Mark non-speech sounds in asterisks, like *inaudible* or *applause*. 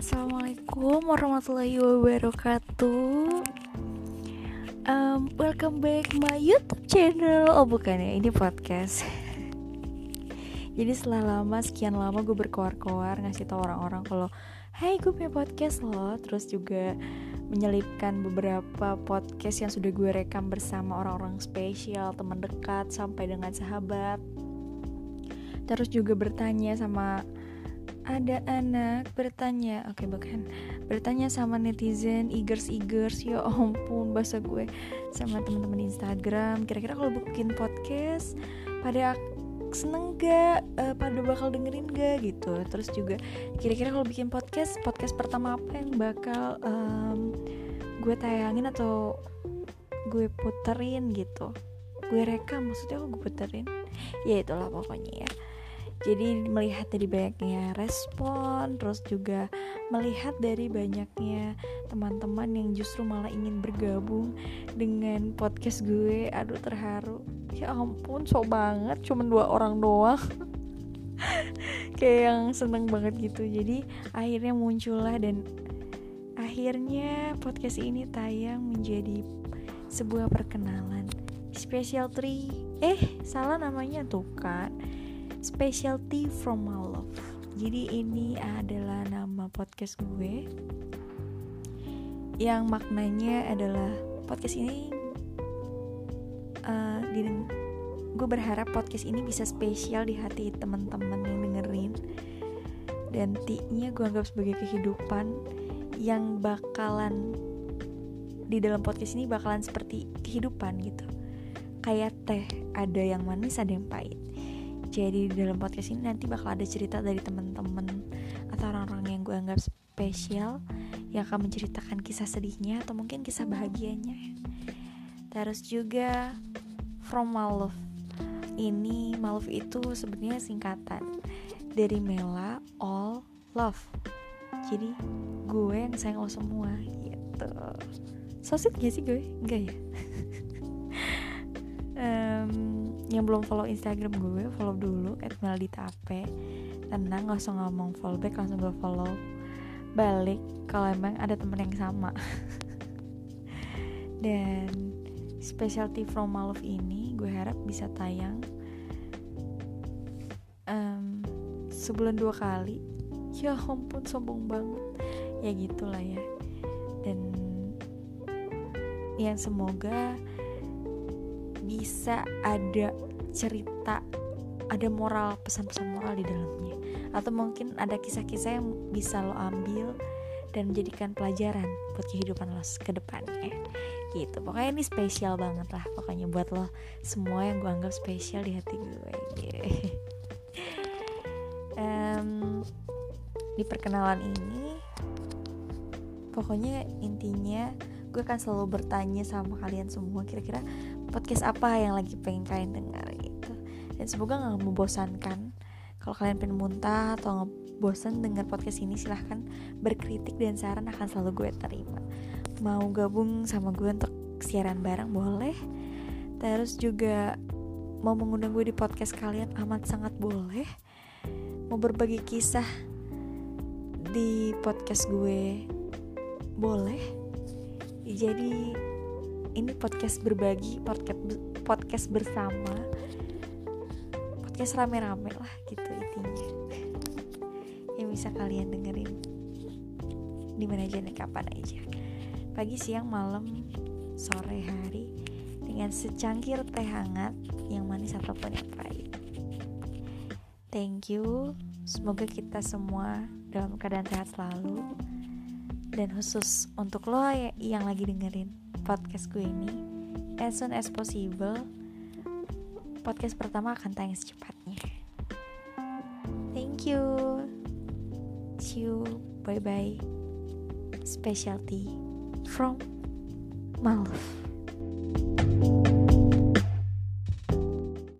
Assalamualaikum warahmatullahi wabarakatuh. Um, Welcome back my youtube channel. Oh bukan ya, ini podcast. *laughs* Jadi setelah lama, sekian lama gue berkoar-koar Ngasih tau orang-orang kalau Hai gue punya podcast loh. Terus juga menyelipkan beberapa podcast yang sudah gue rekam bersama orang-orang spesial Teman dekat sampai dengan sahabat. Terus juga bertanya sama ada anak bertanya oke okay, bukan. Bertanya sama netizen igers igers ya ampun bahasa gue sama teman-teman Instagram. Kira-kira kalau bikin podcast pada seneng gak? Uh, pada bakal dengerin gak? Gitu. Terus juga kira-kira kalau bikin podcast podcast pertama apa yang bakal um, gue tayangin atau gue puterin gitu? Gue rekam maksudnya gue puterin? Ya itulah pokoknya ya jadi melihat dari banyaknya respon terus juga melihat dari banyaknya teman-teman yang justru malah ingin bergabung dengan podcast gue. Aduh terharu. Ya ampun so banget cuman dua orang doang. *laughs* Kayak yang seneng banget gitu. Jadi akhirnya muncullah dan akhirnya podcast ini tayang menjadi sebuah perkenalan special tree eh salah namanya tuh kan Specialty from my love. Jadi ini adalah nama podcast gue. Yang maknanya adalah podcast ini uh, Gue berharap podcast ini bisa spesial di hati teman-teman yang dengerin. Dan T-nya gue anggap sebagai kehidupan Yang bakalan Di dalam podcast ini bakalan seperti kehidupan gitu. Kayak teh, ada yang manis, ada yang pahit jadi di dalam podcast ini nanti bakal ada cerita dari teman-teman atau orang-orang yang gue anggap spesial yang akan menceritakan kisah sedihnya atau mungkin kisah bahagianya. Terus juga from Maluf. Ini Maluf itu sebenarnya singkatan dari Mela All Love. Jadi gue yang sayang lo semua gitu. So sweet gak sih gue? Enggak ya? *laughs* Um, yang belum follow Instagram gue follow dulu @melditape tenang gak usah ngomong follow back langsung gue follow. Balik kalau emang ada temen yang sama. *laughs* Dan specialty from Maluf ini gue harap bisa tayang um, sebulan dua kali. Ya ampun sombong banget. Ya gitulah ya. Dan yang semoga bisa ada cerita ada moral pesan-pesan moral di dalamnya. Atau mungkin ada kisah-kisah yang bisa lo ambil dan menjadikan pelajaran buat kehidupan lo ke depannya. Gitu. Pokoknya ini spesial banget lah pokoknya buat lo semua yang gue anggap spesial di hati gue. *laughs* Um, di perkenalan ini pokoknya intinya gue akan selalu bertanya sama kalian semua kira-kira podcast apa yang lagi pengen kalian dengar gitu. Dan semoga nggak membosankan. Kalau kalian pengen muntah atau ngebosan dengar podcast ini silahkan berkritik dan saran akan selalu gue terima. Mau gabung sama gue untuk siaran bareng boleh. Terus juga mau mengundang gue di podcast kalian amat sangat boleh. Mau berbagi kisah di podcast gue boleh. Jadi ini podcast berbagi podcast podcast bersama. Podcast rame-rame lah gitu intinya. Yang bisa kalian dengerin. Di mana aja nih kapan aja. Pagi siang malam sore hari. Dengan secangkir teh hangat yang manis ataupun yang pahit. Thank you. Semoga kita semua dalam keadaan sehat selalu. Dan khusus untuk lo yang lagi dengerin podcast gue ini as soon as possible podcast pertama akan tayang secepatnya. Thank you. See you. Bye bye specialty from Malv